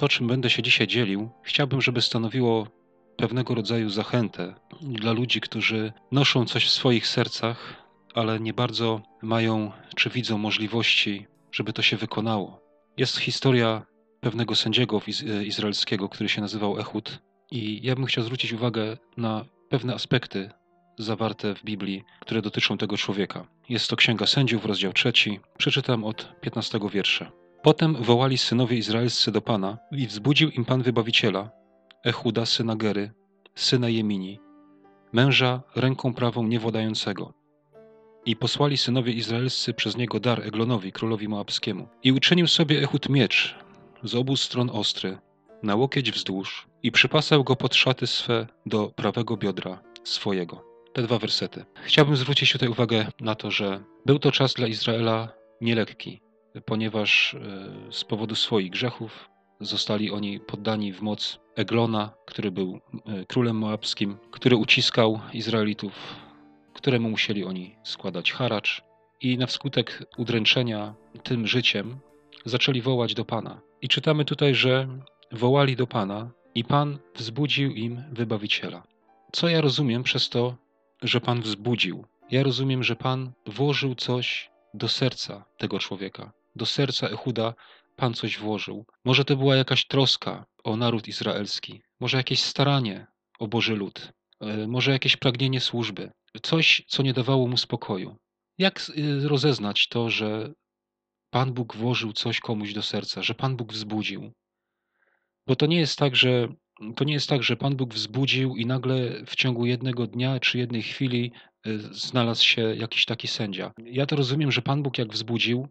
to, czym będę się dzisiaj dzielił, chciałbym, żeby stanowiło pewnego rodzaju zachętę dla ludzi, którzy noszą coś w swoich sercach, ale nie bardzo mają czy widzą możliwości, żeby to się wykonało. Jest historia pewnego sędziego izraelskiego, który się nazywał Ehud, i ja bym chciał zwrócić uwagę na pewne aspekty zawarte w Biblii, które dotyczą tego człowieka. Jest to Księga Sędziów, rozdział trzeci. Przeczytam od 15 wiersza. Potem wołali synowie izraelscy do Pana i wzbudził im Pan Wybawiciela, Echuda syna Gery, syna Jemini, męża ręką prawą niewodającego. I posłali synowie izraelscy przez niego dar Eglonowi, królowi moabskiemu. I uczynił sobie Echud miecz, z obu stron ostry, na łokieć wzdłuż, i przypasał go pod szaty swe do prawego biodra swojego. Te dwa wersety. Chciałbym zwrócić tutaj uwagę na to, że był to czas dla Izraela nielekki, ponieważ e, z powodu swoich grzechów zostali oni poddani w moc Eglona, który był e, królem moabskim, który uciskał Izraelitów, któremu musieli oni składać haracz i na skutek udręczenia tym życiem zaczęli wołać do Pana. I czytamy tutaj, że wołali do Pana i Pan wzbudził im wybawiciela. Co ja rozumiem przez to, że Pan wzbudził? Ja rozumiem, że Pan włożył coś do serca tego człowieka. Do serca Echuda Pan coś włożył. Może to była jakaś troska o naród izraelski, może jakieś staranie o Boży lud, e, może jakieś pragnienie służby, coś, co nie dawało mu spokoju. Jak y, rozeznać to, że Pan Bóg włożył coś komuś do serca, że Pan Bóg wzbudził? Bo to nie jest tak, że to nie jest tak, że Pan Bóg wzbudził i nagle w ciągu jednego dnia czy jednej chwili y, znalazł się jakiś taki sędzia. Ja to rozumiem, że Pan Bóg jak wzbudził,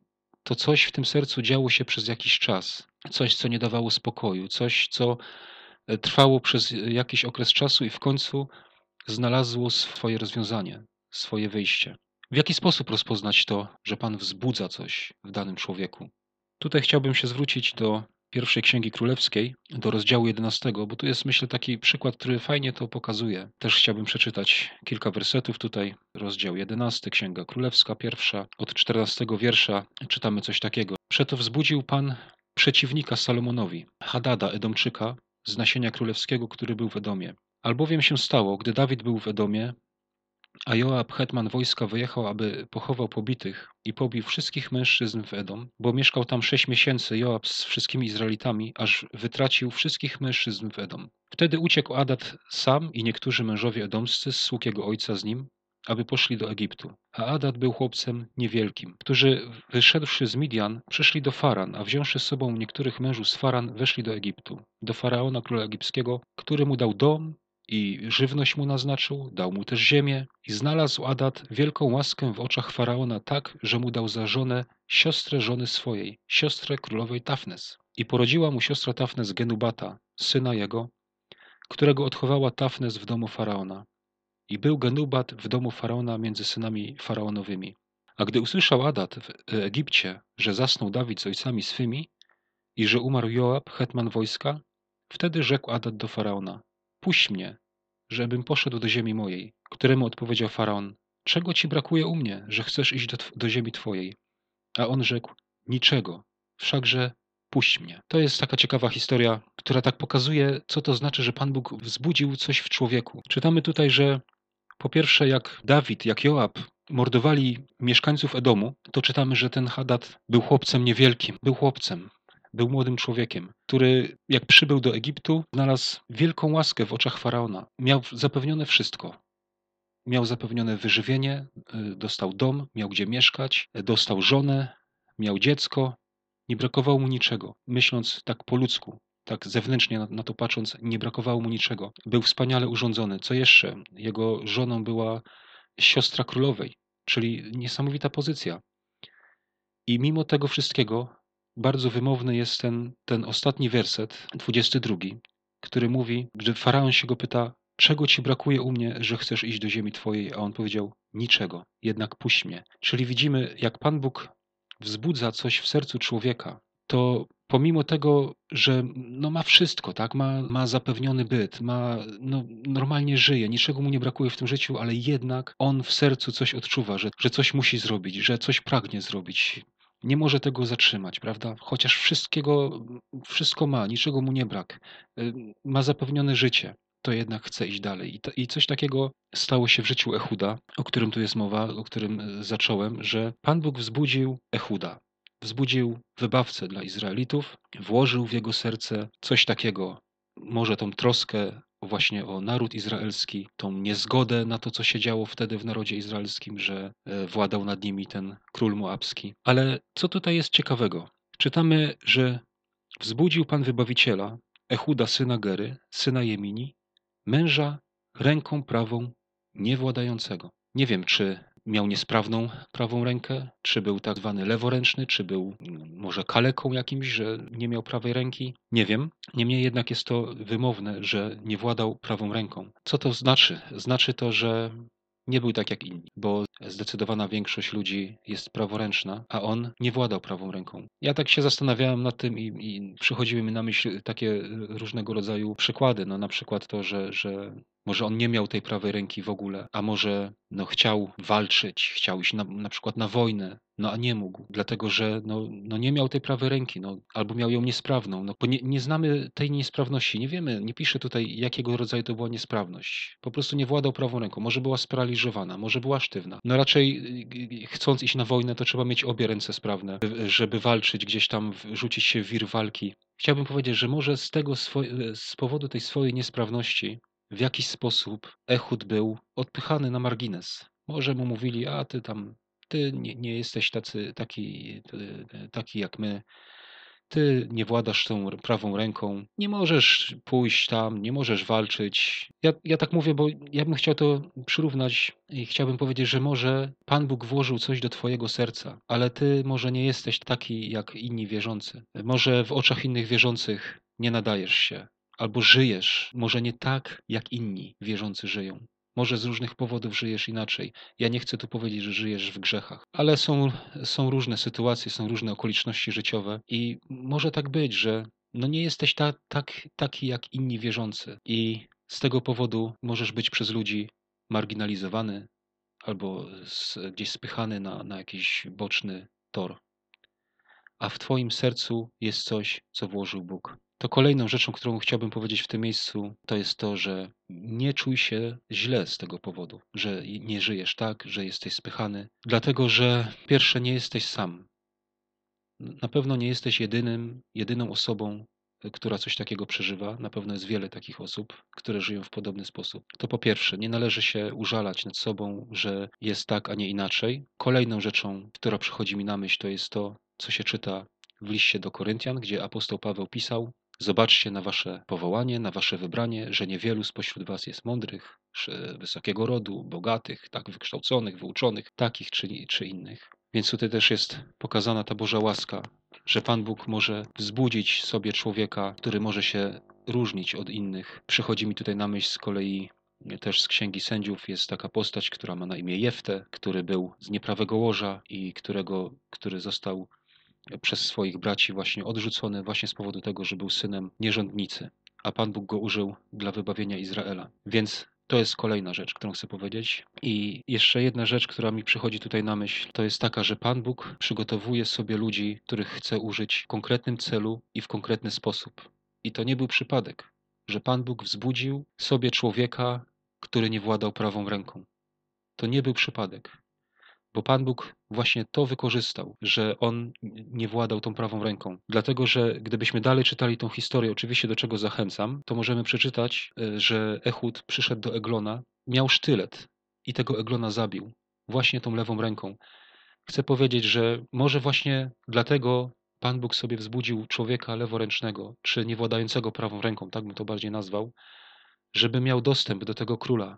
to coś w tym sercu działo się przez jakiś czas. Coś, co nie dawało spokoju, coś, co e, trwało przez jakiś okres czasu i w końcu znalazło swoje rozwiązanie, swoje wyjście. W jaki sposób rozpoznać to, że Pan wzbudza coś w danym człowieku? Tutaj chciałbym się zwrócić do pierwszej Księgi Królewskiej, do rozdziału 11, bo tu jest, myślę, taki przykład, który fajnie to pokazuje. Też chciałbym przeczytać kilka wersetów tutaj. Rozdział 11, Księga Królewska, pierwsza, od 14 wiersza czytamy coś takiego. Przeto wzbudził Pan przeciwnika Salomonowi, Hadada, Edomczyka, z nasienia królewskiego, który był w Edomie. Albowiem się stało, gdy Dawid był w Edomie, a Joab, hetman wojska, wyjechał, aby pochował pobitych i pobił wszystkich mężczyzn w Edom, bo mieszkał tam sześć miesięcy Joab z wszystkimi Izraelitami, aż wytracił wszystkich mężczyzn w Edom. Wtedy uciekł Adat sam i niektórzy mężowie edomscy z sług jego ojca z nim, aby poszli do Egiptu. A Adat był chłopcem niewielkim, którzy wyszedłszy z Midian, przyszli do Faran, a wziąwszy z sobą niektórych mężów z Faran, weszli do Egiptu, do Faraona króla egipskiego, który mu dał dom i żywność mu naznaczył, dał mu też ziemię i znalazł Adat wielką łaskę w oczach Faraona tak, że mu dał za żonę siostrę żony swojej, siostrę królowej Tafnes. I porodziła mu siostra Tafnes Genubata, syna jego, którego odchowała Tafnes w domu Faraona. I był Genubat w domu Faraona między synami faraonowymi. A gdy usłyszał Adat w Egipcie, że zasnął Dawid z ojcami swymi i że umarł Joab, hetman wojska, wtedy rzekł Adat do Faraona, puść mnie, żebym poszedł do ziemi mojej. Któremu odpowiedział Faraon, czego ci brakuje u mnie, że chcesz iść do, do ziemi twojej? A on rzekł, niczego, wszakże puść mnie. To jest taka ciekawa historia, która tak pokazuje, co to znaczy, że Pan Bóg wzbudził coś w człowieku. Czytamy tutaj, że po pierwsze, jak Dawid, jak Joab mordowali mieszkańców Edomu, to czytamy, że ten Hadad był chłopcem niewielkim, był chłopcem, był młodym człowiekiem, który jak przybył do Egiptu, znalazł wielką łaskę w oczach faraona. Miał zapewnione wszystko. Miał zapewnione wyżywienie, y, dostał dom, miał gdzie mieszkać, dostał żonę, miał dziecko. Nie brakowało mu niczego. Myśląc tak po ludzku, tak zewnętrznie na, to patrząc, nie brakowało mu niczego. Był wspaniale urządzony. Co jeszcze? Jego żoną była siostra królowej, czyli niesamowita pozycja. I mimo tego wszystkiego bardzo wymowny jest ten, ten ostatni werset, 22, który mówi, gdy faraon się go pyta, czego ci brakuje u mnie, że chcesz iść do ziemi twojej, a on powiedział, niczego, jednak puść mnie. Czyli widzimy, jak Pan Bóg wzbudza coś w sercu człowieka, to pomimo tego, że no ma wszystko, tak, ma, ma zapewniony byt, ma, no, normalnie żyje, niczego mu nie brakuje w tym życiu, ale jednak on w sercu coś odczuwa, że, że coś musi zrobić, że coś pragnie zrobić, nie może tego zatrzymać, prawda? Chociaż wszystkiego, wszystko ma, niczego mu nie brak, y, ma zapewnione życie, to jednak chce iść dalej. I, to, I coś takiego stało się w życiu Echuda, o którym tu jest mowa, o którym y, zacząłem, że Pan Bóg wzbudził Echuda, wzbudził wybawcę dla Izraelitów, włożył w jego serce coś takiego, może tą troskę właśnie o naród izraelski, tą niezgodę na to, co się działo wtedy w narodzie izraelskim, że e, władał nad nimi ten król moabski. Ale co tutaj jest ciekawego? Czytamy, że wzbudził Pan Wybawiciela, Echuda syna Gery, syna Jemini, męża ręką prawą niewładającego. Nie wiem, czy miał niesprawną prawą rękę, czy był tak zwany leworęczny, czy był mm, może kaleką jakimś, że nie miał prawej ręki. Nie wiem. Niemniej jednak jest to wymowne, że nie władał prawą ręką. Co to znaczy? Znaczy to, że nie był tak jak inni, bo zdecydowana większość ludzi jest praworęczna, a on nie władał prawą ręką. Ja tak się zastanawiałem nad tym i, i przychodziły mi na myśl takie różnego rodzaju przykłady. No na przykład to, że, że może on nie miał tej prawej ręki w ogóle, a może no, chciał walczyć, chciał iść na, na przykład na wojnę, no a nie mógł, dlatego że no, no nie miał tej prawej ręki, no, albo miał ją niesprawną, no, bo nie, nie znamy tej niesprawności, nie wiemy, nie pisze tutaj jakiego rodzaju to była niesprawność. Po prostu nie władał prawą ręką, może była sparaliżowana, może była sztywna. No raczej y, y, chcąc iść na wojnę, to trzeba mieć obie ręce sprawne, żeby walczyć gdzieś tam, rzucić się w wir walki. Chciałbym powiedzieć, że może z tego z powodu tej swojej niesprawności w jakiś sposób Ehud był odpychany na margines. Może mu mówili, a ty tam, ty nie, nie jesteś tacy, taki, taki jak my, ty nie władasz tą prawą ręką, nie możesz pójść tam, nie możesz walczyć. Ja, ja tak mówię, bo ja bym chciał to przyrównać i chciałbym powiedzieć, że może Pan Bóg włożył coś do Twojego serca, ale Ty może nie jesteś taki jak inni wierzący. Może w oczach innych wierzących nie nadajesz się albo żyjesz może nie tak, jak inni wierzący żyją. Może z różnych powodów żyjesz inaczej. Ja nie chcę tu powiedzieć, że żyjesz w grzechach, ale są, są różne sytuacje, są różne okoliczności życiowe i może tak być, że no nie jesteś ta, tak, taki jak inni wierzący i z tego powodu możesz być przez ludzi marginalizowany albo z, gdzieś spychany na, na jakiś boczny tor. A w Twoim sercu jest coś, co włożył Bóg. To kolejną rzeczą, którą chciałbym powiedzieć w tym miejscu, to jest to, że nie czuj się źle z tego powodu, że nie żyjesz tak, że jesteś spychany, dlatego że pierwsze nie jesteś sam. Na pewno nie jesteś jedynym, jedyną osobą, która coś takiego przeżywa. Na pewno jest wiele takich osób, które żyją w podobny sposób. To po pierwsze, nie należy się użalać nad sobą, że jest tak, a nie inaczej. Kolejną rzeczą, która przychodzi mi na myśl, to jest to, co się czyta w liście do Koryntian, gdzie apostoł Paweł pisał: Zobaczcie na wasze powołanie, na wasze wybranie, że niewielu spośród was jest mądrych, wysokiego rodu, bogatych, tak wykształconych, wyuczonych, takich czy, czy innych. Więc tutaj też jest pokazana ta Boża łaska, że Pan Bóg może wzbudzić sobie człowieka, który może się różnić od innych. Przychodzi mi tutaj na myśl z kolei też z Księgi Sędziów jest taka postać, która ma na imię Jeftę, który był z nieprawego łoża i którego, który został przez swoich braci właśnie odrzucony właśnie z powodu tego, że był synem nierządnicy, a Pan Bóg go użył dla wybawienia Izraela. Więc to jest kolejna rzecz, którą chcę powiedzieć. I jeszcze jedna rzecz, która mi przychodzi tutaj na myśl, to jest taka, że Pan Bóg przygotowuje sobie ludzi, których chce użyć w konkretnym celu i w konkretny sposób. I to nie był przypadek, że Pan Bóg wzbudził sobie człowieka, który nie władał prawą ręką. To nie był przypadek bo Pan Bóg właśnie to wykorzystał, że on nie władał tą prawą ręką. Dlatego, że gdybyśmy dalej czytali tą historię, oczywiście do czego zachęcam, to możemy przeczytać, e, że Ehud przyszedł do Eglona, miał sztylet i tego Eglona zabił właśnie tą lewą ręką. Chcę powiedzieć, że może właśnie dlatego Pan Bóg sobie wzbudził człowieka leworęcznego, czy niewładającego prawą ręką, tak bym to bardziej nazwał, żeby miał dostęp do tego króla,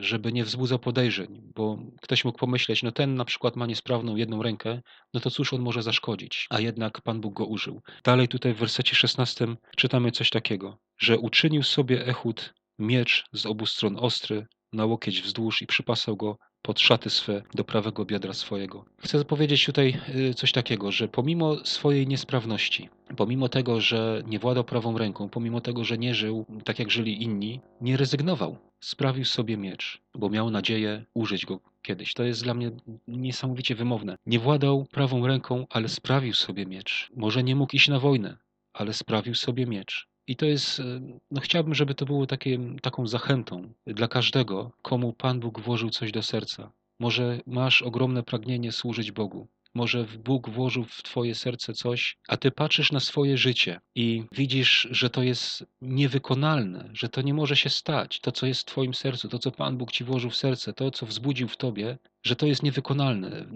żeby nie wzbudzał podejrzeń, bo ktoś mógł pomyśleć, no ten na przykład ma niesprawną jedną rękę, no to cóż on może zaszkodzić, a jednak Pan Bóg go użył. Dalej tutaj w wersecie 16 czytamy coś takiego, że uczynił sobie Ehud miecz z obu stron ostry, na łokieć wzdłuż i przypasał go pod szaty swe do prawego biodra swojego. Chcę powiedzieć tutaj y, coś takiego, że pomimo swojej niesprawności, pomimo tego, że nie władał prawą ręką, pomimo tego, że nie żył tak jak żyli inni, nie rezygnował. Sprawił sobie miecz, bo miał nadzieję użyć go kiedyś. To jest dla mnie niesamowicie wymowne. Nie władał prawą ręką, ale sprawił sobie miecz. Może nie mógł iść na wojnę, ale sprawił sobie miecz. I to jest, e, no chciałbym, żeby to było takie, taką zachętą dla każdego, komu Pan Bóg włożył coś do serca. Może masz ogromne pragnienie służyć Bogu. Może Bóg włożył w Twoje serce coś, a Ty patrzysz na swoje życie i widzisz, że to jest niewykonalne, że to nie może się stać. To, co jest w Twoim sercu, to, co Pan Bóg Ci włożył w serce, to, co wzbudził w Tobie, że to jest niewykonalne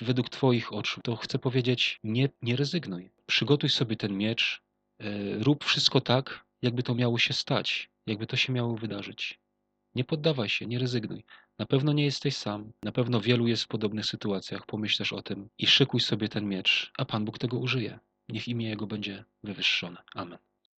według Twoich oczu. To chcę powiedzieć, nie, nie rezygnuj. Przygotuj sobie ten miecz, rób wszystko tak, jakby to miało się stać, jakby to się miało wydarzyć. Nie poddawaj się, nie rezygnuj. Na pewno nie jesteś sam, na pewno wielu jest w podobnych sytuacjach, pomyśl też o tym i szykuj sobie ten miecz, a Pan Bóg tego użyje. Niech imię Jego będzie wywyższone. Amen.